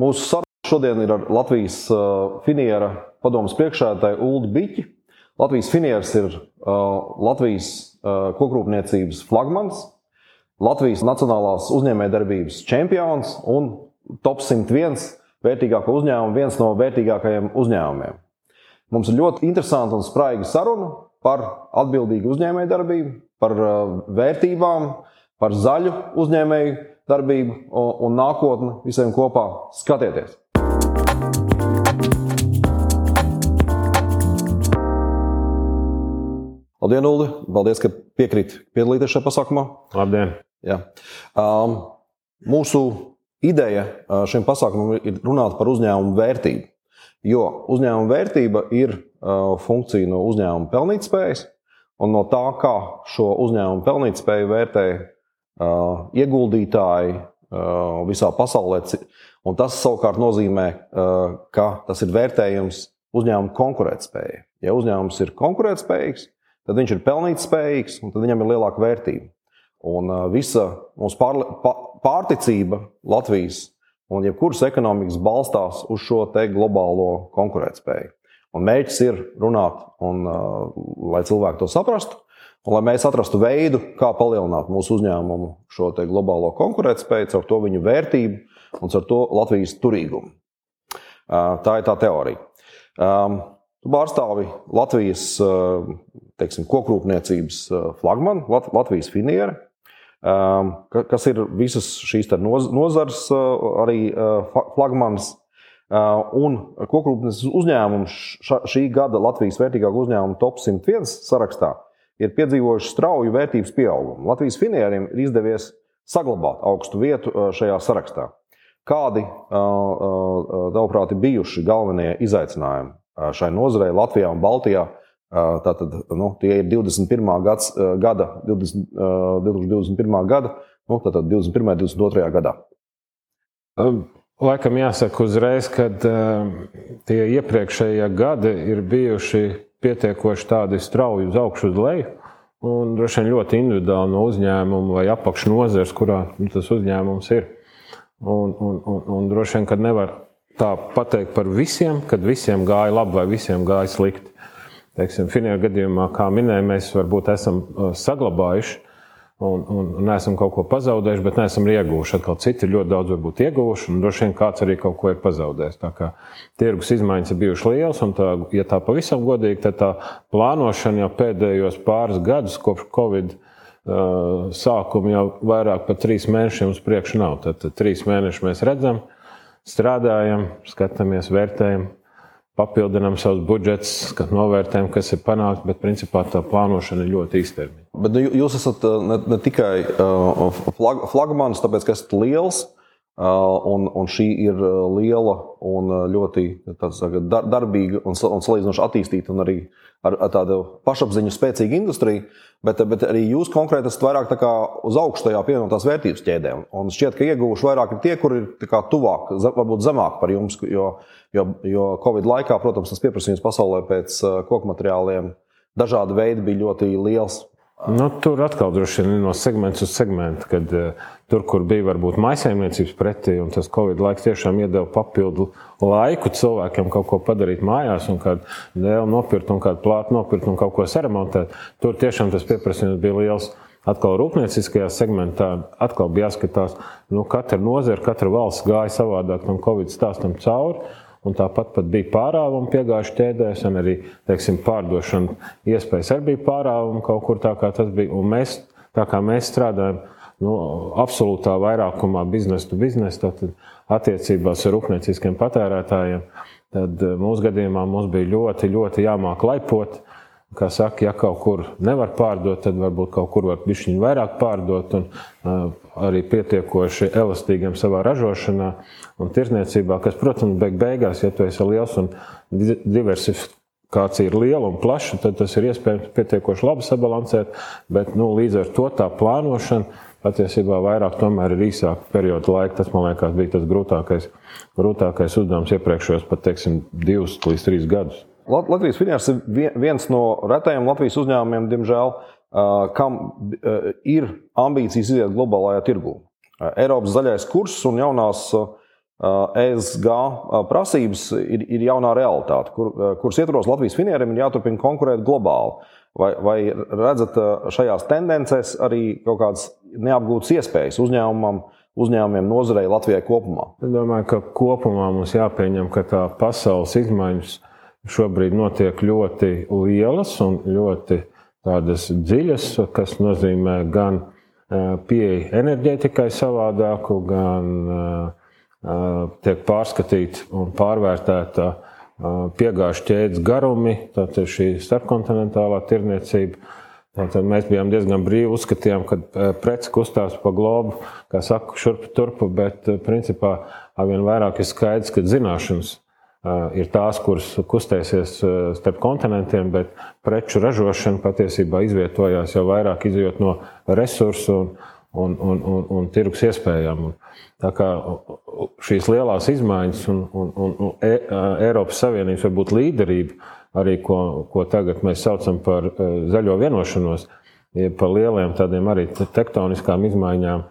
Mūsu saruna šodien ir ar Latvijas finiera padomus priekšsēdētāju Ulu Biķi. Latvijas finieris ir Latvijas kokrūpniecības flagmans, Latvijas Nacionālās uzņēmējdarbības čempions un top 101 vērtīgāko uzņēmumu, viens no vērtīgākajiem uzņēmumiem. Mums ir ļoti interesanta un spraiga saruna par atbildīgu uzņēmējdarbību, par vērtībām, par zaļu uzņēmēju darbību un nākotni visiem kopā. Skatieties! Labdien, Ulu! Paldies, ka piekrīt piedalīties šajā pasākumā. Labdien! Jā. Um, mūsu ideja šim pasākumam ir runāt par uzņēmumu vērtību. Jo uzņēmuma vērtība ir uh, funkcija no uzņēmuma pelnītspējas, un no tā, kā šo uzņēmumu pelnītspēju vērtē uh, ieguldītāji uh, visā pasaulē. Un tas savukārt nozīmē, uh, ka tas ir vērtējums uzņēmuma konkurētspējai. Ja uzņēmums ir konkurētspējīgs, tad viņš ir pelnītspējīgs un tad viņam ir lielāka vērtība. Un visa mūsu pār, pārticība Latvijas un jebkuras ekonomikas balstās uz šo globālo konkurētspēju. Un mērķis ir runāt, un, lai cilvēki to saprastu, Un lai mēs atrastu veidu, kā palielināt mūsu uzņēmumu šo globālo konkurētspēju, caur to viņu vērtību un caur to Latvijas turīgumu. Tā ir tā teorija. Tu pārstāvi Latvijas teiksim, kokrūpniecības flagmanu, Latvijas finieri, kas ir visas šīs nozares arī flagmanis. Un kokrūpniecības uzņēmums šī gada Latvijas vērtīgākā uzņēmuma top 101 sarakstā ir piedzīvojuši strauju vērtības pieaugumu. Latvijas finieriem ir izdevies saglabāt augstu vietu uh, šajā sarakstā. Kādi, uh, uh, tavuprāt, ir bijuši galvenie izaicinājumi šai nozarei Latvijā un Baltijā? Tātad, nu, tie ir 21. Gads, gada, 20, 2021. gada, nu, tātad 21. un 22. gadā. Um. Laikam jāsaka uzreiz, ka tie iepriekšējie gadi ir bijuši pietiekoši tādi strauji uz augšu, uz leju. Un droši vien ļoti individuāli no uzņēmuma vai apakšnozares, kurā nu, tas uzņēmums ir. Un, un, un, un droši vien, ka nevar tā pateikt par visiem, kad visiem gāja labi vai visiem gāja slikti. Teiksim, Finēra gadījumā, kā minēju, mēs varbūt esam uh, saglabājuši un, un, un neesam kaut ko pazaudējuši, bet neesam arī ieguvuši. Atkal citi ir ļoti daudz varbūt ieguvuši, un droši vien kāds arī kaut ko ir pazaudējis. Tā kā tirgus izmaiņas ir bijušas lielas, un tā, ja tā pavisam godīgi, tad tā plānošana jau pēdējos pāris gadus kopš Covid uh, sākuma jau vairāk par trīs mēnešiem uz priekšu nav. Tad, tad trīs mēnešus mēs redzam, strādājam, skatāmies, vērtējam papildinām savus budžetus, kad novērtējam, kas ir panākts, bet principā tā plānošana ir ļoti īstermiņa. Bet nu, jūs esat uh, ne, ne tikai uh, flag, flagmanis, tāpēc ka esat liels. Uh, un, un šī ir liela un ļoti saka, darbīga un, un salīdzinoši attīstīta un arī ar, ar tādu pašapziņu spēcīgu industriju, bet, bet arī jūs konkrēti esat vairāk uz augstajā pievienotās vērtības ķēdē. Un šķiet, ka ieguvuši vairāk ir tie, kuri ir tuvāk, varbūt zemāk par jums, jo, jo, jo Covid laikā, protams, tas pieprasījums pasaulē pēc koku materiāliem dažādi veidi bija ļoti liels. Nu, tur atkal droši vien no segmenta uz segmentu, kad uh, tur, kur bija varbūt maisaimniecības pretī, un tas Covid laiks tiešām iedeva papildu laiku cilvēkiem kaut ko padarīt mājās, un kādu dēlu nopirkt, un kādu plātu nopirkt, un kaut ko saremontēt. Tur tiešām tas pieprasījums bija liels. Atkal rūpnieciskajā segmentā atkal bija jāskatās, nu, katra nozara, katra valsts gāja savādāk tam Covid stāstam cauri. Un tāpat bija pārāvumi piegājuši ķēdēs, un arī teiksim, pārdošana iespējas arī bija pārāvumi kaut kur tā, kā tas bija. Un mēs, tā kā mēs strādājam nu, absolūtā vairākumā biznesa to biznesa, tad attiecībās ar rūpnieciskiem patērētājiem, tad eh, mūsu gadījumā mums bija ļoti, ļoti jāmāk laipot. Kā saka, ja kaut kur nevar pārdot, tad varbūt kaut kur var bišķiņu vairāk pārdot un arī pietiekoši elastīgiem savā ražošanā un tirniecībā, kas, protams, beig beigās, ja tu esi liels un diversifikācija ir liela un plaša, tad tas ir iespējams pietiekoši labi sabalansēt, bet nu, līdz ar to tā plānošana patiesībā vairāk ir īsāka perioda laika. Tas, man liekas, bija tas grūtākais, grūtākais uzdevums iepriekšējos pat, teiksim, divus līdz trīs gadus. Latvijas finanses ir viens no retajiem Latvijas uzņēmumiem, diemžēl, kam ir ambīcijas iziet globālajā tirgū. Eiropas zaļais kurs un jaunās ESG prasības ir, ir jaunā realitāte, kur, kuras ietvaros Latvijas finieriem ir jāturpina konkurēt globāli. Vai, vai redzat šajās tendencēs arī kaut kādas neapgūtas iespējas uzņēmumam, uzņēmumiem, nozarei Latvijai kopumā? Es domāju, ka kopumā mums jāpieņem, ka tā pasaules izmaiņas šobrīd notiek ļoti lielas un ļoti tādas dziļas, kas nozīmē gan pieeja enerģētikai savādāku, gan tiek pārskatīta un pārvērtēta piegāžu ķēdes garumi, tātad šī starpkontinentālā tirniecība. Tātad mēs bijām diezgan brīvi, uzskatījām, ka preci kustās pa globu, kā saka, šurp turpu, bet principā arvien vairāk ir skaidrs, ka zināšanas ir tās, kuras kustēsies starp kontinentiem, bet preču ražošana patiesībā izvietojās jau vairāk izjūt no resursu un, un, un, un, un tirgus iespējām. Tā kā šīs lielās izmaiņas un, un, un, un e, Eiropas Savienības varbūt līderība, arī ko, ko tagad mēs saucam par zaļo vienošanos, ir par lieliem tādiem arī tektoniskām izmaiņām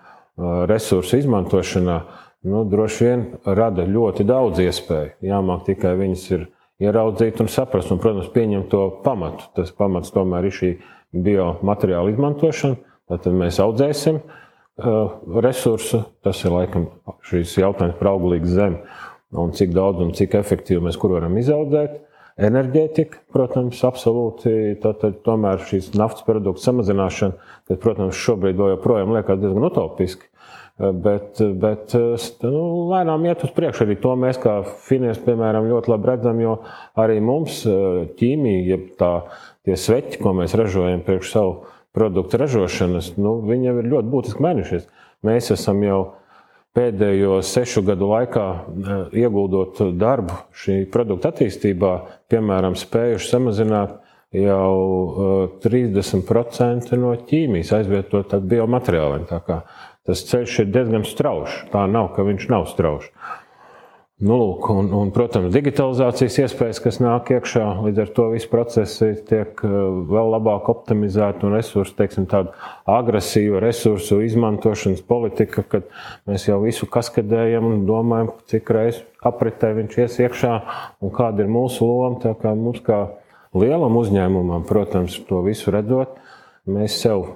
resursu izmantošanā, nu, droši vien rada ļoti daudz iespēju. Jāmāk tikai viņas ir ieraudzīt un saprast, un, protams, pieņemt to pamatu. Tas pamats tomēr ir šī biomateriāla izmantošana Tad mēs audzēsim uh, resursu. Tas ir laikam šīs jautājums par auglīgu zemi un cik daudz un cik efektīvi mēs kur varam izaudzēt. Enerģētika, protams, absolūti. Tātad, tomēr šīs naftas produktu samazināšana, kas, protams, šobrīd joprojām liekas diezgan utopiski. Bet, bet nu, lēnām iet uz priekšu. Arī to mēs, kā finieši, piemēram, ļoti labi redzam, jo arī mums ķīmija, jeb tā, tie sveķi, ko mēs ražojam priekš savu produktu ražošanas, nu, viņi jau ir ļoti būtiski mainījušies. Mēs esam jau pēdējo sešu gadu laikā, e, ieguldot darbu šī produkta attīstībā, piemēram, spējuši samazināt jau 30% e, no ķīmijas, aizvietot ar biomateriāliem. Tas ceļš ir diezgan strauji. Tā nav, ka viņš nav strauji. Nu, lūk, un, un, protams, digitalizācijas iespējas, kas nāk iekšā, līdz ar to visi procesi tiek eh, vēl labāk optimizēti un resursi, teiksim, tāda agresīva resursu izmantošanas politika, kad mēs jau visu kaskadējam un domājam, cik reizes apritē viņš ies iekšā un kāda ir mūsu loma. Tā kā mums kā lielam uzņēmumam, protams, to visu redzot, mēs sev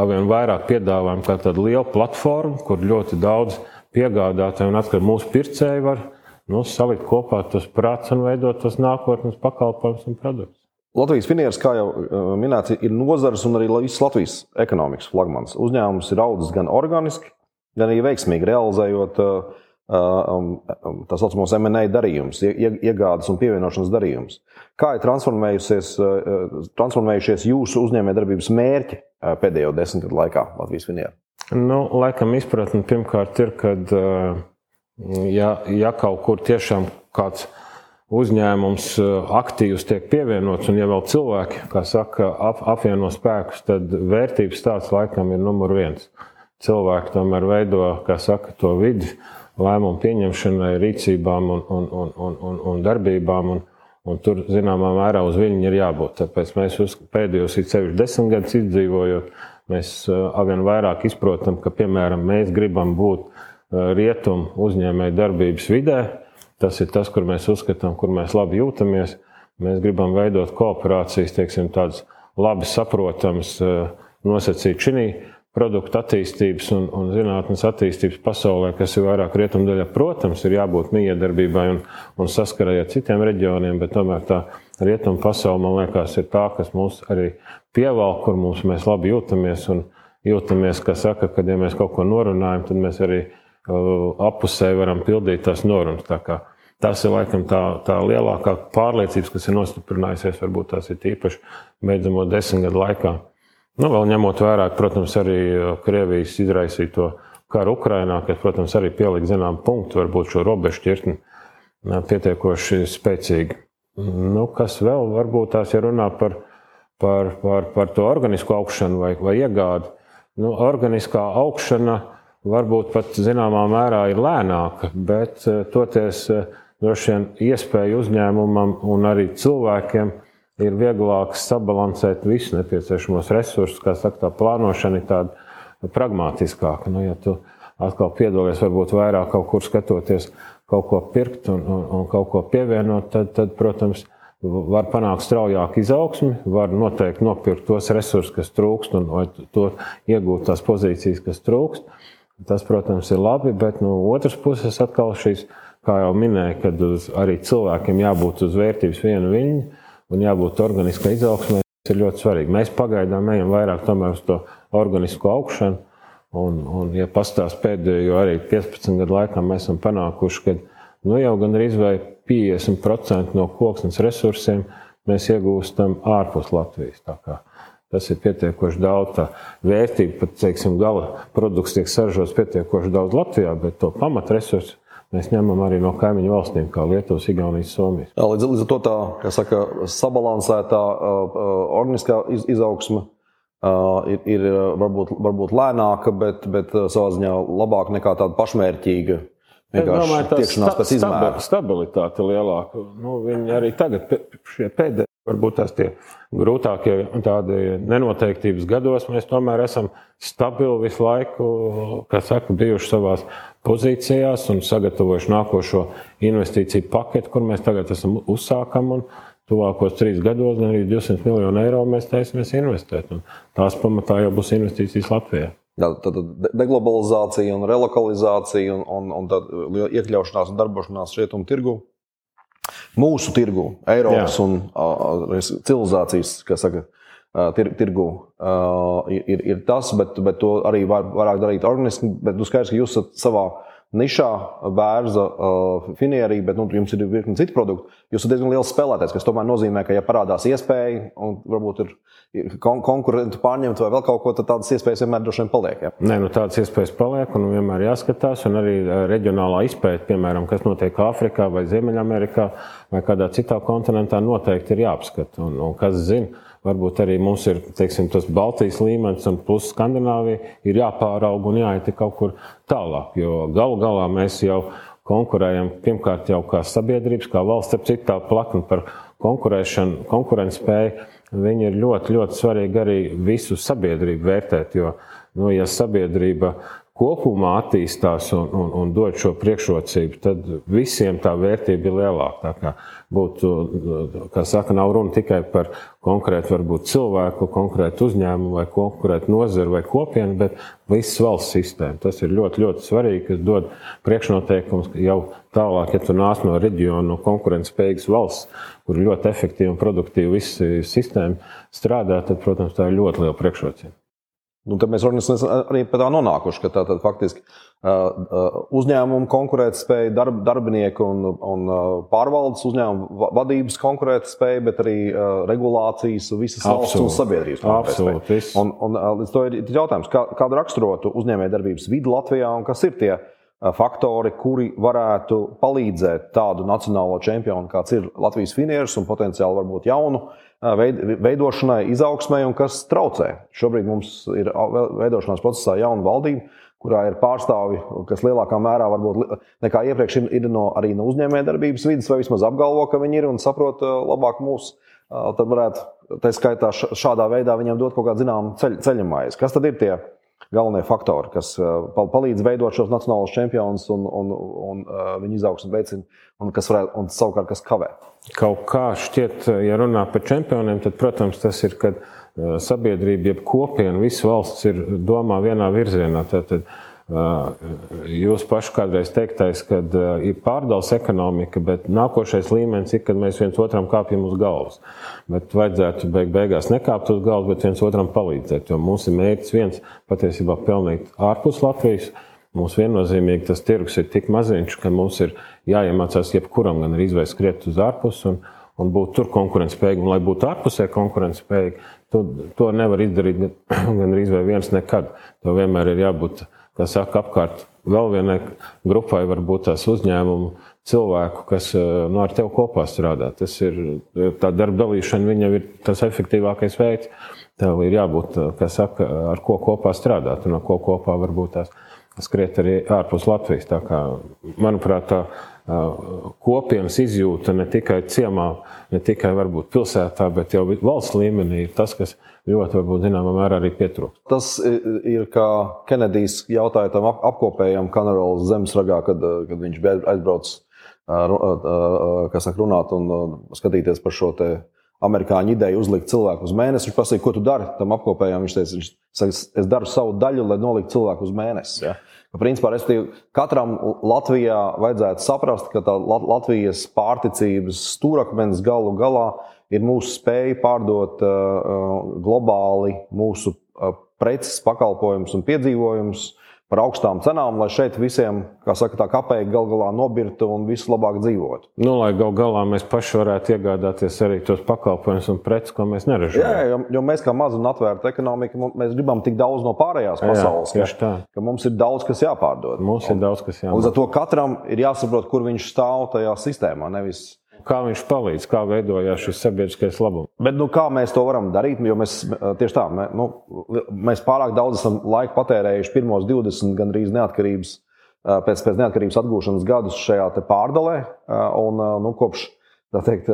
arvien vairāk piedāvājam kā tādu lielu platformu, kur ļoti daudz piegādātāji un atkal mūsu pircēji var nu, salikt kopā tos prātus un veidot tos nākotnes pakalpojumus un produktus. Latvijas finieris, kā jau uh, minēts, ir nozars un arī visas Latvijas ekonomikas flagmans. Uzņēmums ir audzis gan organiski, gan arī veiksmīgi realizējot uh, tā saucamos MNE darījumus, iegādes un pievienošanas darījumus. Kā ir uh, transformējušies jūsu uzņēmējdarbības mērķi pēdējo desmit gadu laikā Latvijas finierim? Nu, laikam izpratne pirmkārt ir, ka ja, ja kaut kur tiešām kāds uzņēmums aktīvs tiek pievienots, un ja vēl cilvēki, kā saka, ap, apvieno spēkus, tad vērtības tāds laikam ir numur viens. Cilvēki tomēr veido, kā saka, to vidi lēmumu pieņemšanai, rīcībām un, un, un, un, un, un darbībām. Un, Un tur, zināmā mērā, uz viņu ir jābūt. Tāpēc mēs uz pēdējos, it sevišķi desmit gadus izdzīvojot, Mēs arvien vairāk izprotam, ka, piemēram, mēs gribam būt rietumu uzņēmēju darbības vidē. Tas ir tas, kur mēs uzskatām, kur mēs labi jūtamies. Mēs gribam veidot kooperācijas, teiksim, tādas labi saprotamas, nosacīt šī produktu attīstības un, un zinātnes attīstības pasaulē, kas ir vairāk rietumdaļā. Protams, ir jābūt miedarbībai un, un saskarai ar citiem reģioniem, bet tomēr tā rietumu pasaule, man liekas, ir tā, kas mūs arī pievelk, kur mums mēs labi jūtamies. Un jūtamies, ka saka, ka, ja mēs kaut ko norunājam, tad mēs arī uh, apusē varam pildīt tās norunas. Tā tas ir laikam tā, tā lielākā pārliecība, kas ir nostiprinājusies, varbūt tās ir īpaši beidzamo desmit gadu laikā. Nu, vēl ņemot vērā, protams, arī uh, Krievijas izraisīto karu Ukrajinā, kas, protams, arī pielika zinām punktu, varbūt šo robežu ķirtni uh, pietiekoši spēcīgi. Nu, kas vēl varbūt tās, ja runā par, par, par, par to organisku augšanu vai, vai iegādi, nu, organiskā augšana varbūt pat zināmā mērā ir lēnāka, bet eh, toties droši vien iespēja uzņēmumam un arī cilvēkiem ir vieglāk sabalansēt visus nepieciešamos resursus, kā saka, tā plānošana ir tāda pragmatiskāka. Nu, ja tu atkal piedalīties, varbūt vairāk kaut kur skatoties, kaut ko pirkt un, un, un kaut ko pievienot, tad, tad protams, var panākt straujāku izaugsmi, var noteikti nopirkt tos resursus, kas trūkst, un to iegūt tās pozīcijas, kas trūkst. Tas, protams, ir labi, bet no otras puses atkal šīs, kā jau minēju, kad uz, arī cilvēkiem jābūt uz vērtības vienu viņu un jābūt organiskai izaugsmai, tas ir ļoti svarīgi. Mēs pagaidām ejam vairāk uz to organisku augšanu, un, un ja pastāst pēdējo arī 15 gadu laikā, mēs esam panākuši, ka nu, jau gan arī 50% no koksnes resursiem mēs iegūstam ārpus Latvijas. Tas ir pietiekoši daudz. Tā vērtība, pat teiksim, gala produkts tiek saražots pietiekoši daudz Latvijā, bet to pamatresursu mēs ņemam arī no kaimiņu valstīm, kā Lietuvas, Igaunijas, Somijas. Jā, līdz, līdz ar to tā saka, sabalansētā uh, organiskā iz, izaugsme uh, ir, ir varbūt, varbūt lēnāka, bet, bet savā ziņā labāka nekā tāda pašmērķīga. Es domāju, tā sta, stabi, stabilitāte lielāka. Nu, viņi arī tagad, šie pēdējie, varbūt tās tie grūtākie tādi nenoteiktības gados, mēs tomēr esam stabili visu laiku, kā saka, bijuši savās pozīcijās un sagatavojuši nākošo investīciju paketi, kur mēs tagad esam uzsākam. Un, Tuvākos trīs gados arī 200 miljonu eiro mēs taisamies investēt. Tās pamatā jau būs investīcijas Latvijā. Jā, tad deglobalizācija un relokalizācija un, un, un iekļaušanās un darbošanās rietumu tirgu. Mūsu tirgu, Eiropas Jā. un uh, civilizācijas, kas saka, tir, tirgu uh, ir, ir tas, bet, bet to arī var, varētu darīt organiski. Bet nu, skaidrs, ka jūs esat savā nišā, bērza, uh, finierī, bet nu, jums ir virkni citu produktu. Jūs esat diezgan liels spēlētājs, kas tomēr nozīmē, ka, ja parādās iespēja, un varbūt ir, ir kon konkurenti pārņemt vai vēl kaut ko, tad tādas iespējas vienmēr droši vien paliek. Ja? Nē, nu tādas iespējas paliek, un vienmēr jāskatās, un arī reģionālā izpēta, piemēram, kas notiek Āfrikā vai Ziemeļamerikā vai kādā citā kontinentā, noteikti ir jāapskata. Un, un kas zina? Varbūt arī mums ir teiksim, tas Baltijas līmenis un plus Skandināvija ir jāpārauga un jāiet kaut kur tālāk. Jo galu galā mēs jau konkurējam pirmkārt jau kā sabiedrības, kā valsts, ap citu tā plakna par konkurēšanu, konkurences spēju. Viņi ir ļoti, ļoti svarīgi arī visu sabiedrību vērtēt, jo, nu, ja sabiedrība kopumā attīstās un, un, un dod šo priekšrocību, tad visiem tā vērtība ir lielāka. Tā būtu, kā saka, nav runa tikai par konkrētu varbūt, cilvēku, konkrētu uzņēmumu vai konkrētu nozaru vai kopienu, bet visas valsts sistēmu. Tas ir ļoti, ļoti svarīgi, kas dod priekšnoteikumus jau tālāk, ja tu nāc no reģiona, no konkurētspējīgas valsts, kur ļoti efektīvi un produktīvi viss sistēma strādā, tad, protams, tā ir ļoti liela priekšrocība. Nu, tad mēs arī pie tā nonākuši, ka tā tad faktiski uzņēmumu konkurētspēja, darb, darbinieku un, un pārvaldes uzņēmumu vadības konkurētspēja, bet arī regulācijas, visas valsts un sabiedrības konkurētspēja. Un, un līdz to ir jautājums, kā, kādu raksturotu uzņēmējdarbības vidi Latvijā un kas ir tie faktori, kuri varētu palīdzēt tādu nacionālo čempionu, kāds ir Latvijas finieris un potenciāli varbūt jaunu veidošanai, izaugsmai un kas traucē. Šobrīd mums ir veidošanās procesā jauna valdība, kurā ir pārstāvi, kas lielākā mērā varbūt nekā iepriekš ir, ir no, arī no uzņēmējdarbības vidas, vai vismaz apgalvo, ka viņi ir un saprot labāk mūsu. Tad varētu, tā skaitā, šādā veidā viņam dot kaut kādu zināmu ceļ, ceļamājas. Kas tad ir tie galvenie faktori, kas palīdz veidot šos nacionālos čempionus un, un, un, un viņu izaugsmu veicina, un kas varētu, un savukārt kas kavē? Kaut kā šķiet, ja runā par čempioniem, tad, protams, tas ir, kad uh, sabiedrība, jeb kopiena, visas valsts ir domā vienā virzienā. Tātad, uh, Jūs paši kādreiz teiktais, ka uh, ir pārdales ekonomika, bet nākošais līmenis ir, kad mēs viens otram kāpjam uz galvas. Bet vajadzētu beig beigās nekāpt uz galvas, bet viens otram palīdzēt. Jo mums ir mērķis viens patiesībā pelnīt ārpus Latvijas. Mums viennozīmīgi tas tirgus ir tik maziņš, ka mums ir jāiemācās jebkuram gan arī izvēlēties skriet uz ārpusi un, un būt tur konkurētspējīgam. Lai būtu ārpusē konkurētspējīgi, to, to nevar izdarīt gan arī viens nekad. Tev vienmēr ir jābūt, kā saka, apkārt vēl vienai grupai, varbūt tās uzņēmumu cilvēku, kas nu, ar tevi kopā strādā. Tas ir tā darba dalīšana, viņam ir tas efektīvākais veids. Tev ir jābūt, kā saka, ar ko kopā strādāt un ar ko kopā varbūt tās skriet arī ārpus Latvijas. Tā kā, manuprāt, tā kopienas izjūta ne tikai ciemā, ne tikai varbūt pilsētā, bet jau valsts līmenī ir tas, kas ļoti, varbūt, zināmā mērā arī pietrūkst. Tas ir kā Kenedijs jautāja tam apkopējam Kanarolas zemesragā, kad, kad viņš bija aizbraucis saka, runāt un skatīties par šo amerikāņu ideju uzlikt cilvēku uz mēnesi. Viņš prasīja, ko tu dari tam apkopējam. Viņš teica, viņš saka, es daru savu daļu, lai noliktu cilvēku uz mēnesi. Ja? Principā, katram Latvijā vajadzētu saprast, ka tā Latvijas pārticības stūrakmenis galu galā ir mūsu spēja pārdot uh, globāli mūsu uh, preces, pakalpojumus un piedzīvojumus par augstām cenām, lai šeit visiem, kā saka, tā kapēja gal galā nobirtu un viss labāk dzīvotu. Nu, lai gal galā mēs paši varētu iegādāties arī tos pakalpojumus un preces, ko mēs neražojam. Jā, jo, jo mēs kā maza un atvērta ekonomika, mēs gribam tik daudz no pārējās pasaules, jā, ka, ka mums ir daudz kas jāpārdod. Mums un, ir daudz kas jāpārdod. Līdz ar to katram ir jāsaprot, kur viņš stāv tajā sistēmā, nevis kā viņš palīdz, kā veidojās šis sabiedriskais labums. Bet nu, kā mēs to varam darīt? Jo mēs tieši tā, mē, nu, mēs pārāk daudz esam laika patērējuši pirmos 20 gandrīz neatkarības, pēc, pēc neatkarības atgūšanas gadus šajā pārdalē. Un, nu, kopš teikt,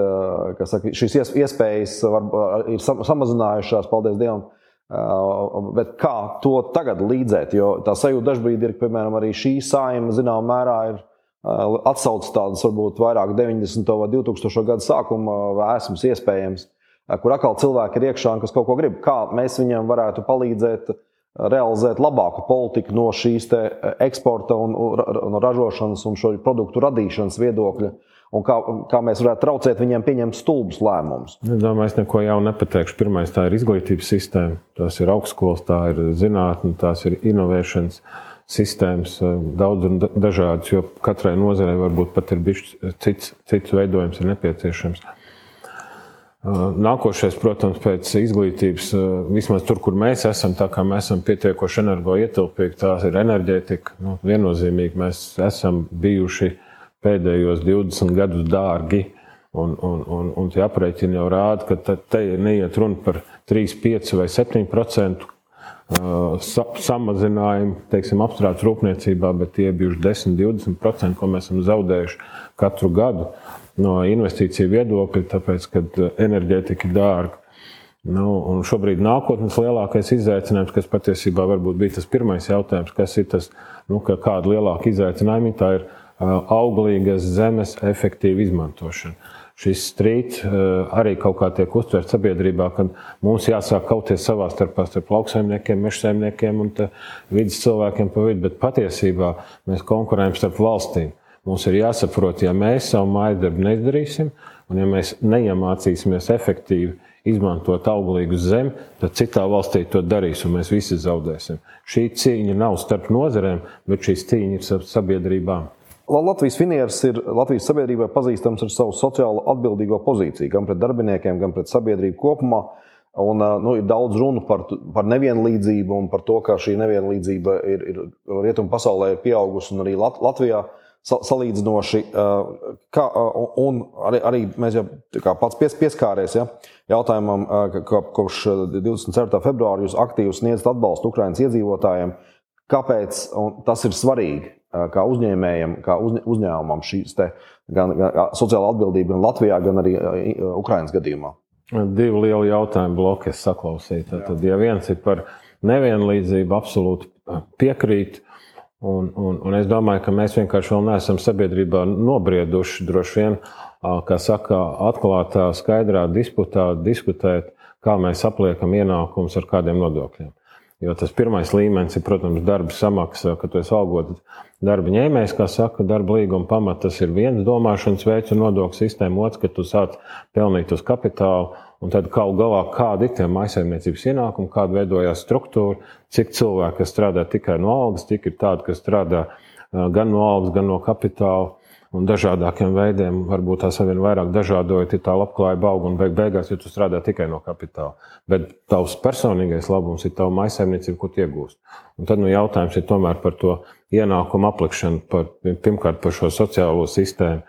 saka, šīs iespējas var, ir samazinājušās, paldies Dievam. Bet kā to tagad līdzēt? Jo tā sajūta dažkārt ir, ka, piemēram, arī šī saima zināmā mērā ir atsaucas tādas varbūt vairāk 90. vai 2000. gadu sākuma vēsmas iespējams, kur atkal cilvēki ir iekšā un kas kaut ko grib. Kā mēs viņiem varētu palīdzēt realizēt labāku politiku no šīs eksporta un, un ražošanas un šo produktu radīšanas viedokļa. Un kā, kā mēs varētu traucēt viņiem pieņemt stulbus lēmumus? Es domāju, es neko jaunu nepateikšu. Pirmais, tā ir izglītības sistēma, tās ir augstskolas, tā ir zinātne, tās ir inovēšanas. Sistēmas, eh, daudz un dažādas, jo katrai nozarei varbūt pat ir bijis cits, cits veidojums, ir nepieciešams. Eh, nākošais, protams, pēc izglītības, eh, vismaz tur, kur mēs esam, tā kā mēs esam pietiekoši energoietilpīgi, tās ir enerģētika. Nu, viennozīmīgi mēs esam bijuši pēdējos 20 gadus dārgi. Un, un, un, un tie aprēķini jau rāda, ka te neiet runa par 3, 5 vai 7 procentu sa samazinājumi, teiksim, apstrādes rūpniecībā, bet tie ir bijuši 10-20%, ko mēs esam zaudējuši katru gadu no investīciju viedokļa, tāpēc, ka enerģētika ir dārga. Nu, šobrīd nākotnes lielākais izaicinājums, kas patiesībā bija tas pirmais jautājums, kas ir tas, nu, ka kāda lielāka izaicinājuma, tā ir auglīgas zemes efektīva izmantošana šis strīds eh, arī kaut kā tiek uztverts sabiedrībā, ka mums jāsāk kauties savā starpā starp lauksaimniekiem, mežsaimniekiem un vidas cilvēkiem pa vidu, bet patiesībā mēs konkurējam starp valstīm. Mums ir jāsaprot, ja mēs savu māju darbu nedarīsim, un ja mēs neiemācīsimies efektīvi izmantot auglīgu zemi, tad citā valstī to darīs, un mēs visi zaudēsim. Šī cīņa nav starp nozarēm, bet šī cīņa ir starp sabiedrībām. Latvijas finieris ir Latvijas sabiedrībai pazīstams ar savu sociālo atbildīgo pozīciju, gan pret darbiniekiem, gan pret sabiedrību kopumā. Un, nu, ir daudz runu par, par nevienlīdzību un par to, ka šī nevienlīdzība ir, ir rietumu pasaulē ir pieaugusi un arī Lat Latvijā salīdzinoši. Kā, un arī, arī mēs jau pats pies, pieskāries ja, jautājumam, ka kopš 24. februāra jūs aktīvi sniedzat atbalstu Ukraiņas iedzīvotājiem. Kāpēc tas ir svarīgi? kā uzņēmējiem, kā uz, uzņēmumam šīs te, gan, gan sociāla atbildība gan Latvijā, gan arī Ukraiņas gadījumā? Divi lieli jautājumu bloki es saklausīju. Tad, ja viens ir par nevienlīdzību, absolūti piekrīt. Un, un, un es domāju, ka mēs vienkārši vēl neesam sabiedrībā nobrieduši droši vien, kā saka, atklātā, skaidrā disputā diskutēt, kā mēs apliekam ienākumus ar kādiem nodokļiem. Jo tas pirmais līmenis ir, protams, darba samaksa, kad tu esi algots darba ņēmējs, kā saka, darba līguma pamats. Tas ir viens domāšanas veids un nodokļu sistēma, otrs, ka tu sāc pelnīt uz kapitālu. Un tad kaut galā kādi ir tie maisaimniecības ienākumi, kāda veidojās struktūra, cik cilvēki strādā tikai no algas, cik ir tādi, kas strādā gan no algas, gan no kapitāla un dažādākiem veidiem, varbūt tās vien vairāk dažādojot, ir tā labklājība aug un beig beigās, ja tu strādā tikai no kapitāla. Bet tavs personīgais labums ir tava maisaimniecība, ko iegūst. Un tad nu, jautājums ir tomēr par to ienākumu aplikšanu, par, pirmkārt par šo sociālo sistēmu,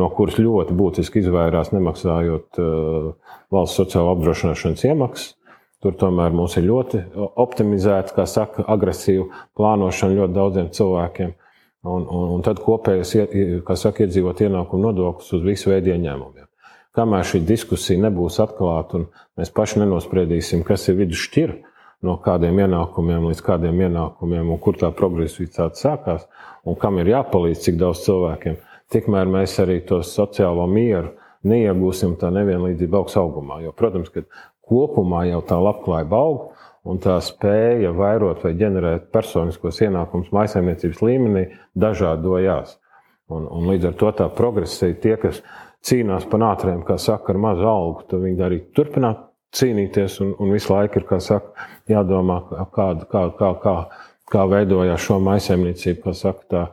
no kuras ļoti būtiski izvairās nemaksājot uh, valsts sociālo apdrošināšanas iemaksas. Tur tomēr mums ir ļoti optimizēta, kā saka, agresīva plānošana ļoti daudziem cilvēkiem. Un, un, un tad kopējais, kā saka, iedzīvot ienākumu nodoklis uz visu veidu ieņēmumiem. Kamēr šī diskusija nebūs atklāta un mēs paši nenospriedīsim, kas ir vidusšķira no kādiem ienākumiem līdz kādiem ienākumiem un kur tā progresivitāte sākās un kam ir jāpalīdz cik daudz cilvēkiem, tikmēr mēs arī to sociālo mieru neiegūsim tā nevienlīdzība augs augumā. Jo, protams, ka kopumā jau tā labklājība aug, un tā spēja vairot vai ģenerēt personiskos ienākumus maisaimniecības līmenī dažādojās. Un, un līdz ar to tā progresija, tie, kas cīnās par ātriem, kā saka, ar mazu algu, tad viņi arī turpināt cīnīties, un, un visu laiku ir saka, jādomā, kā, kā, kā, kā, kā veidojās šo maisaimniecību, kā saka, tā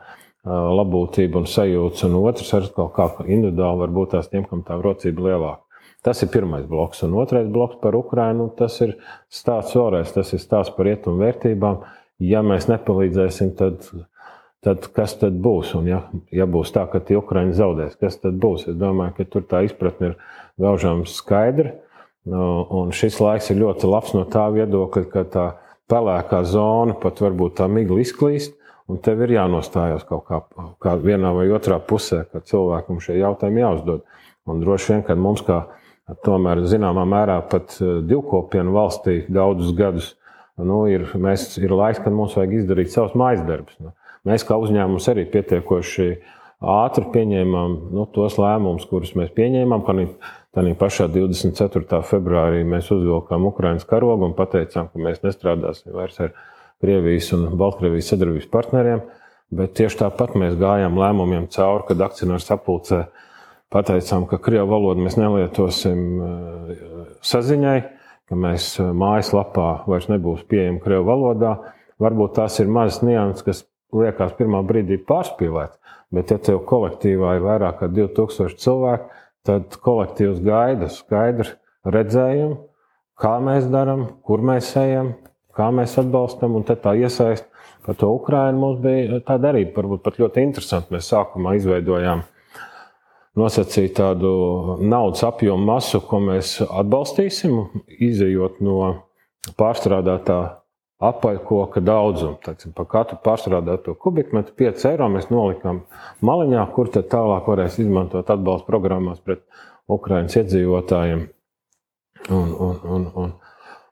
labklājība un sajūta, un otrs ar kaut kā individuāli varbūt tās tiem, kam tā rocība lielāka. Tas ir pirmais bloks, un otrais bloks par Ukrajinu. Tas ir stāsts vēlreiz, tas ir stāsts par rietumu vērtībām. Ja mēs nepalīdzēsim, tad, tad kas tad būs? Un ja, ja būs tā, ka tie Ukraiņi zaudēs, kas tad būs? Es domāju, ka tur tā izpratne ir gaužām skaidra. Un šis laiks ir ļoti labs no tā viedokļa, ka tā pelēkā zona pat varbūt tā migla izklīst. Un tev ir jānostājās kaut kā, kā vienā vai otrā pusē, kad cilvēkam šie jautājumi jāuzdod. Un droši vien, kad mums kā tomēr zināmā mērā pat eh, divkopienu valstī daudzus gadus. Nu, ir, mēs, ir laiks, kad mums vajag izdarīt savus mājas darbus. Nu, mēs kā uzņēmums arī pietiekoši ātri pieņēmām nu, tos lēmumus, kurus mēs pieņēmām. Tādā pašā 24. februārī mēs uzvilkām Ukraiņas karogu un pateicām, ka mēs nestrādāsim vairs ar Krievijas un Baltkrievijas sadarbības partneriem. Bet tieši tāpat mēs gājām lēmumiem cauri, kad akcionārs sapulcē pateicām, ka krievu valodu mēs nelietosim eh, saziņai, ka mēs eh, mājaslapā vairs nebūs pieejama krievu valodā. Varbūt tās ir mazas nianses, kas liekas pirmā brīdī pārspīlēts, bet ja tev kolektīvā ir vairāk kā 2000 cilvēku, tad kolektīvs gaida skaidru redzējumu, kā mēs darām, kur mēs ejam, kā mēs atbalstam, un tā iesaist par to Ukrainu mums bija tāda arī varbūt pat ļoti interesanti. Mēs sākumā izveidojām nosacīt tādu naudas apjomu masu, ko mēs atbalstīsim, izējot no pārstrādātā apaļkoka daudzuma. Tātad par katru pārstrādāto kubikmetru 5 eiro mēs nolikām maliņā, kur tad tālāk varēs izmantot atbalsta programmās pret Ukraiņas iedzīvotājiem. Un, un, un, un,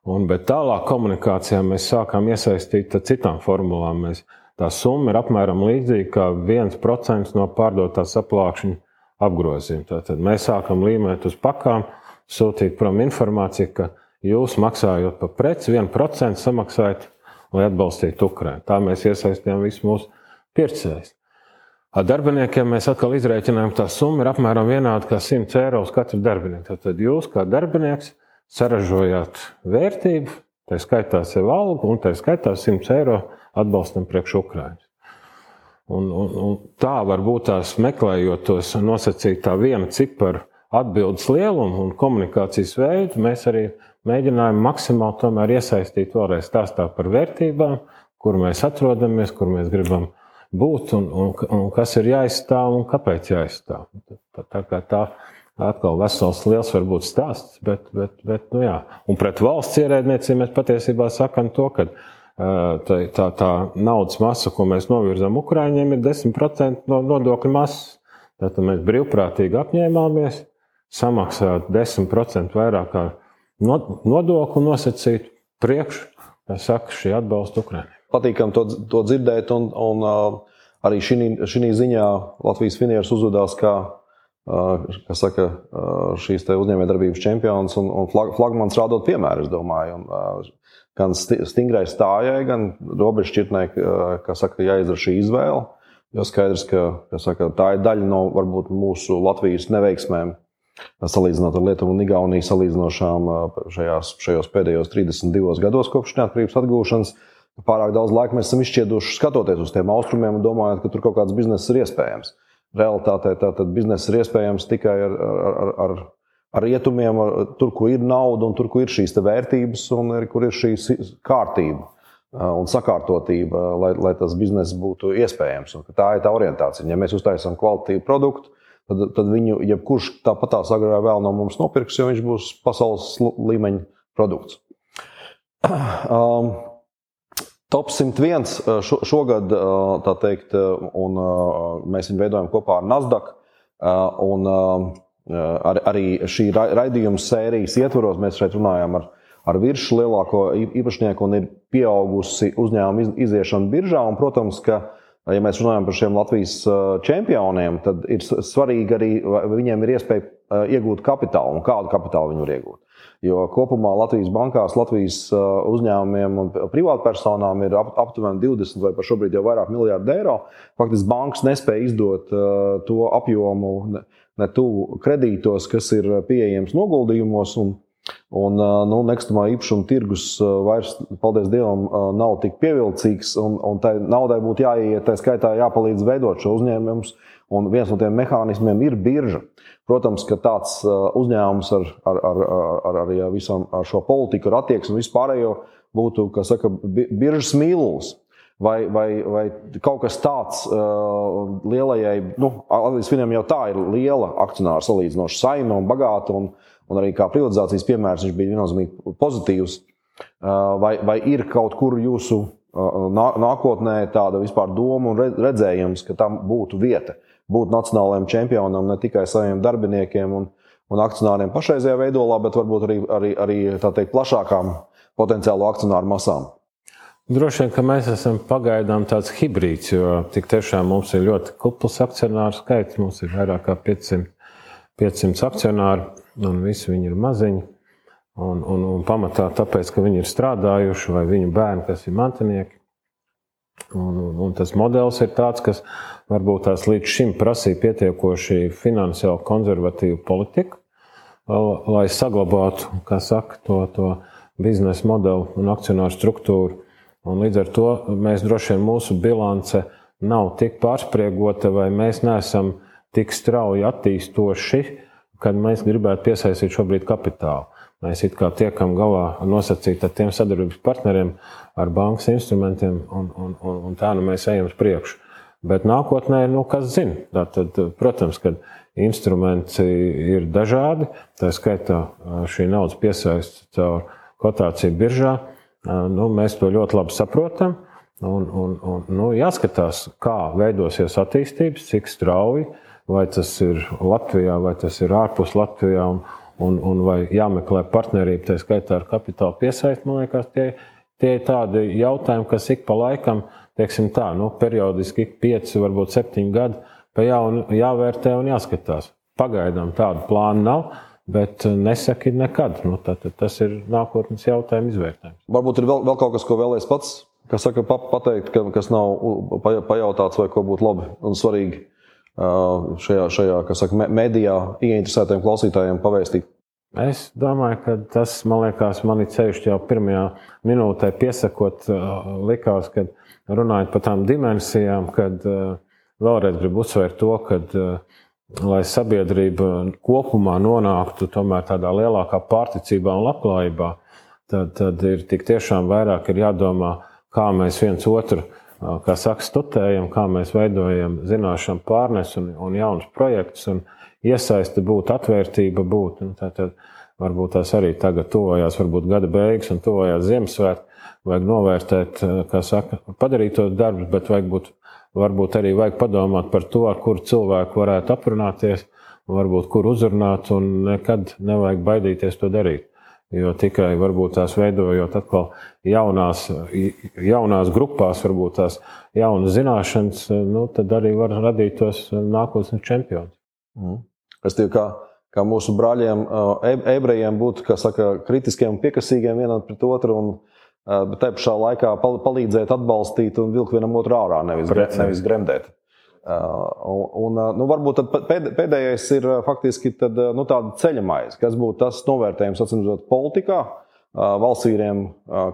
un, bet tālāk komunikācijā mēs sākām iesaistīt citām formulām. Mēs, tā summa ir apmēram līdzīga kā 1% no pārdotās aplākšņa apgrozījumu. Tātad mēs sākam līmēt uz pakām, sūtīt prom informāciju, ka jūs maksājot par preci, 1% samaksājat, lai atbalstītu Ukraiņu. Tā mēs iesaistījām visus mūsu pircējus. Ar darbiniekiem mēs atkal izrēķinājām, ka tā summa ir apmēram vienāda kā 100 eiro uz katru darbinieku. Tad jūs, kā darbinieks, saražojāt vērtību, tā skaitā sev algu un tā skaitā 100 eiro atbalstam priekš Ukraiņas. Un, un, un tā var būt tās meklējot tos nosacīt tā viena cipara atbildes lielumu un komunikācijas veidu, mēs arī mēģinājām maksimāli iesaistīt vēlreiz stāstā par vērtībām, kur mēs atrodamies, kur mēs gribam būt un, un, un kas ir jāizstāv un kāpēc jāizstāv. Tā, tā kā tā atkal vesels liels varbūt stāsts, bet, bet, bet nu jā. Un pret valsts ierēdniecību mēs patiesībā sakam to, ka tā, tā, tā naudas masa, ko mēs novirzām Ukrāņiem, ir 10% no nodokļu masas. Tātad mēs brīvprātīgi apņēmāmies samaksāt 10% vairāk nodokļu nosacīt priekš, kā saka, šī atbalsta Ukrāņiem. Patīkam to, to dzirdēt, un, un arī šī ziņā Latvijas finieris uzvedās kā kas saka, šīs uzņēmējdarbības čempions un, un flagmans rādot piemēru, es domāju. Un, gan stingrai stājai, gan robežšķirtnē, kas saka, jāizdara šī izvēle. Jo skaidrs, ka saka, tā ir daļa no varbūt, mūsu Latvijas neveiksmēm, salīdzinot ar Lietuvu un Igauniju, salīdzinošām šajās, šajos pēdējos 32 gados kopš neatkarības atgūšanas. Pārāk daudz laika mēs esam izšķieduši skatoties uz tiem austrumiem un domājot, ka tur kaut kāds bizness ir iespējams. Realtātē tātad bizness ir iespējams tikai ar, ar, ar, ar rietumiem, tur, kur ir nauda un tur, kur ir šīs vērtības un kur ir šī kārtība un sakārtotība, lai, lai tas bizness būtu iespējams. Un tā ir tā orientācija. Ja mēs uztaisām kvalitīvu produktu, tad, tad viņu jebkurš tāpat tās agrāk vēl no mums nopirks, jo viņš būs pasaules līmeņa produkts. Um, Top 101 šogad, tā teikt, un mēs viņu veidojam kopā ar Nasdaq. Un ar, arī šī raidījuma sērijas ietvaros mēs šeit runājām ar, ar virsmu lielāko īpašnieku un ir pieaugusi uzņēmuma iziešana biržā. Un, protams, ka ja mēs runājam par šiem Latvijas čempioniem, tad ir svarīgi arī, viņiem ir iespēja iegūt kapitālu un kādu kapitālu viņi var iegūt. Jo kopumā Latvijas bankās, Latvijas uzņēmumiem un privātpersonām ir aptuveni 20 vai pat šobrīd jau vairāk miljardi eiro. Faktiski bankas nespēja izdot to apjomu ne tuvu kredītos, kas ir pieejams noguldījumos. Un, Un, nu, nekustamā īpašuma tirgus vairs, paldies Dievam, nav tik pievilcīgs. Un, un tai naudai būtu jāiet, tā skaitā jāpalīdz veidot šo uzņēmumu. Un viens no tiem mehānismiem ir birža. Protams, ka tāds uzņēmums ar, ar, ar, ar, ar, visam ar šo politiku, ar attieksmi un vispārējo būtu, kā saka, biržas mīlulis. Vai, vai, vai kaut kas tāds uh, lielajai, nu, Latvijas Finam jau tā ir liela akcionāra salīdzinoši saima un bagāta. Un, un arī kā privatizācijas piemērs viņš bija viennozīmīgi pozitīvs. Vai, vai ir kaut kur jūsu nākotnē tāda vispār doma un redzējums, ka tam būtu vieta būt nacionālajiem čempionam ne tikai saviem darbiniekiem un, un akcionāriem pašreizējā veidolā, bet varbūt arī, arī, arī teikt, plašākām potenciālo akcionāru masām? Droši vien, ka mēs esam pagaidām tāds hibrīds, jo tik tiešām mums ir ļoti kupls akcionāru skaits. Mums ir vairāk kā 500, 500 akcionāru un visi viņi ir maziņi. Un, un, un pamatā tāpēc, ka viņi ir strādājuši, vai viņu bērni, kas ir mantinieki. Un, un, un tas modelis ir tāds, kas varbūt tās līdz šim prasīja pietiekoši finansiāli konservatīvu politiku, lai saglabātu saka, to, to biznesa modeli un akcionāru struktūru. Un līdz ar to mēs droši vien mūsu bilance nav tik pārspriegota, vai mēs neesam tik strauji attīstoši kad mēs gribētu piesaistīt šobrīd kapitālu. Mēs it kā tiekam galā nosacīt ar tiem sadarbības partneriem, ar bankas instrumentiem, un, un, un, un tā nu mēs ejam uz priekšu. Bet nākotnē, nu, kas zina, tad, protams, ka instrumenti ir dažādi. Tā skaitā šī naudas piesaista caur kotāciju biržā. Nu, mēs to ļoti labi saprotam. Un, un, un, nu, jāskatās, kā veidosies attīstības, cik strauji vai tas ir Latvijā, vai tas ir ārpus Latvijā, un, un, un vai jāmeklē partnerība, tā skaitā ar kapitāla piesaisti. Man liekas, tie, tie ir tādi jautājumi, kas ik pa laikam, teiksim tā, nu, periodiski ik pieci, varbūt septiņi gadi, pa jaunu jāvērtē un jāskatās. Pagaidām tādu plānu nav. Bet nesaki nekad. Nu, tad, tad tas ir nākotnes jautājums izvērtējums. Varbūt ir vēl, vēl kaut kas, ko vēlēs pats, kas saka, pateikt, ka, kas nav pajautāts vai ko būtu labi un svarīgi šajā, šajā saka, medijā ieinteresētiem klausītājiem pavēstīt? Es domāju, ka tas, man liekas, man ir ceļš jau pirmajā minūtē piesakot, likās, kad runājot par tām dimensijām, kad vēlreiz gribu uzsvērt to, ka, lai sabiedrība kopumā nonāktu tomēr tādā lielākā pārticībā un labklājībā, tad, tad ir tik tiešām vairāk ir jādomā, kā mēs viens otru kā saka, studējam, kā mēs veidojam zināšanu pārnesu un, un jaunus projektus, un iesaiste būt, atvērtība būt. Tātad varbūt tās arī tagad tuvojās, varbūt gada beigas un tuvojās Ziemassvētku. Vajag novērtēt, kā saka, padarīt tos darbus, bet vajag būt, varbūt arī vajag padomāt par to, ar kuru cilvēku varētu aprunāties, varbūt kur uzrunāt, un nekad nevajag baidīties to darīt. Jo tikai varbūt tās veidojot atkal jaunās, jaunās grupās, varbūt tās jaunas zināšanas, nu, tad arī var radīt tos nākotnes čempionus. Mm. Es teiktu, kā, kā mūsu brāļiem, ebrejiem, būt saka, kritiskiem un piekasīgiem vienam pret otru. Un, bet te pašā laikā palīdzēt, atbalstīt un vilkt vienam otru ārā, nevis, Precīzi. nevis gremdēt. Un, nu, varbūt pēdējais ir faktiski tad, nu, tāda ceļa maize, kas būtu tas novērtējums, atcīmredzot, politikā, valsts vīriem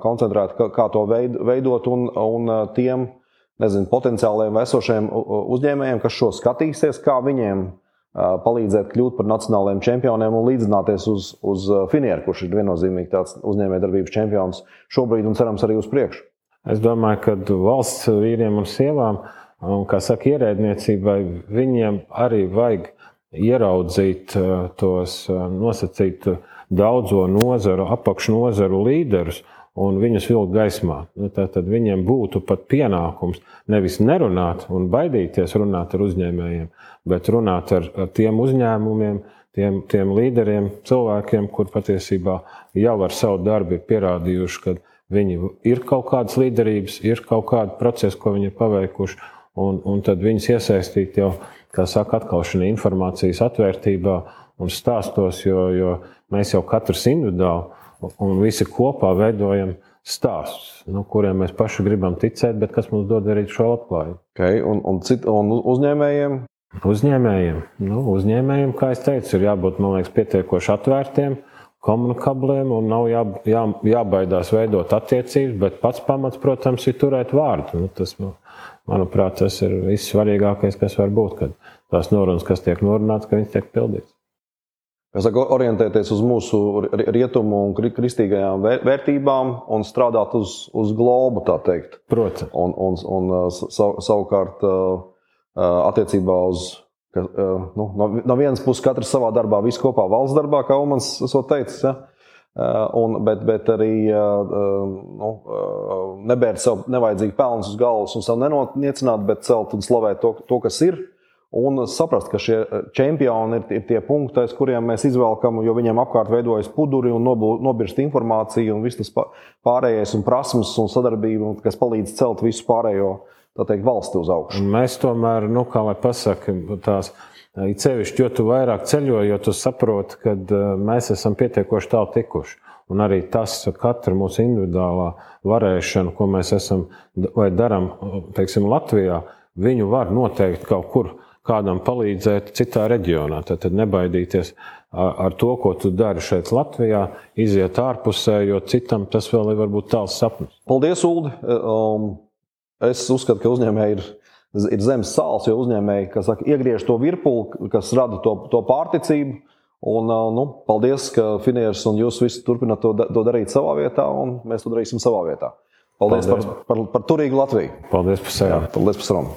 koncentrēt, kā to veidot, un, un tiem nezinu, potenciāliem esošiem uzņēmējiem, kas šo skatīsies, kā viņiem palīdzēt kļūt par nacionālajiem čempioniem un līdzināties uz, uz Finieru, kurš ir viennozīmīgi tāds uzņēmējdarbības čempions šobrīd un cerams arī uz priekšu. Es domāju, ka valsts vīriem un sievām Un, kā saka, ierēdniecībai viņiem arī vajag ieraudzīt tos nosacītu daudzo nozaru, apakšnozaru līderus un viņus vilkt gaismā. Nu, tad viņiem būtu pat pienākums nevis nerunāt un baidīties runāt ar uzņēmējiem, bet runāt ar, ar tiem uzņēmumiem, tiem, tiem līderiem, cilvēkiem, kur patiesībā jau ar savu darbu ir pierādījuši, ka viņi ir kaut kādas līderības, ir kaut kādi procesi, ko viņi ir paveikuši, un, un tad viņus iesaistīt jau, kā saka, atkal šajā informācijas atvērtībā un stāstos, jo, jo mēs jau katrs individuāli un visi kopā veidojam stāstus, nu, kuriem mēs paši gribam ticēt, bet kas mums dod arī šo labklājību. Okay, un, un, cit, un uzņēmējiem? Uzņēmējiem, nu, uzņēmējiem, kā jau teicu, ir jābūt liekas, pietiekoši atvērtiem, komunikabliem un nav jā, jā, jābaidās veidot attiecības, bet pats pamats, protams, ir turēt vārdu. Nu, tas, manuprāt, tas ir viss svarīgākais, kas var būt, kad tās norunas, kas tiek norunātas, ka viņas tiek pildītas. Saku, orientēties uz mūsu rietumu un kristīgajām vērtībām un strādāt uz, uz globu, tā teikt. Protams. Un, un, un sav, savukārt attiecībā uz, ka, nu, no, vienas puses katrs savā darbā, viss kopā valsts darbā, kā Ulmans esot teicis, ja? un, bet, bet arī nu, nebērt sev nevajadzīgi pelnus uz galvas un sev nenoniecināt, bet celt un slavēt to, to kas ir un saprast, ka šie eh, čempioni ir, ir tie punkti, aiz kuriem mēs izvelkam, jo viņiem apkārt veidojas puduri un nobirst informācija un viss tas pārējais, un prasmes un sadarbība, kas palīdz celt visu pārējo teikt, valsti uz augšu. Mēs tomēr, nu, kā lai pasakā, tās. It sevišķi, jo tu vairāk ceļo, jo tu saproti, ka eh, mēs esam pietiekoši tālu tikuši. Un arī tas, katra mūsu individuālā varēšana, ko mēs esam vai darām, teiksim, Latvijā, viņu var noteikt kaut kur kādam palīdzēt citā reģionā. Tad, tad nebaidīties ar to, ko tu dari šeit, Latvijā, iziet ārpusē, jo citam tas vēl ir varbūt tāls sapnis. Paldies, Ulu! Um, es uzskatu, ka uzņēmēji ir, ir zemes sāls, jo uzņēmēji saka, iegriež to virpuli, kas rada to, to pārticību. Un, uh, nu, paldies, ka Finieris un jūs visi turpināt to, to darīt savā vietā, un mēs to darīsim savā vietā. Paldies, paldies. Par, par, par turīgu Latviju. Paldies par sarunu. Paldies par sarunu.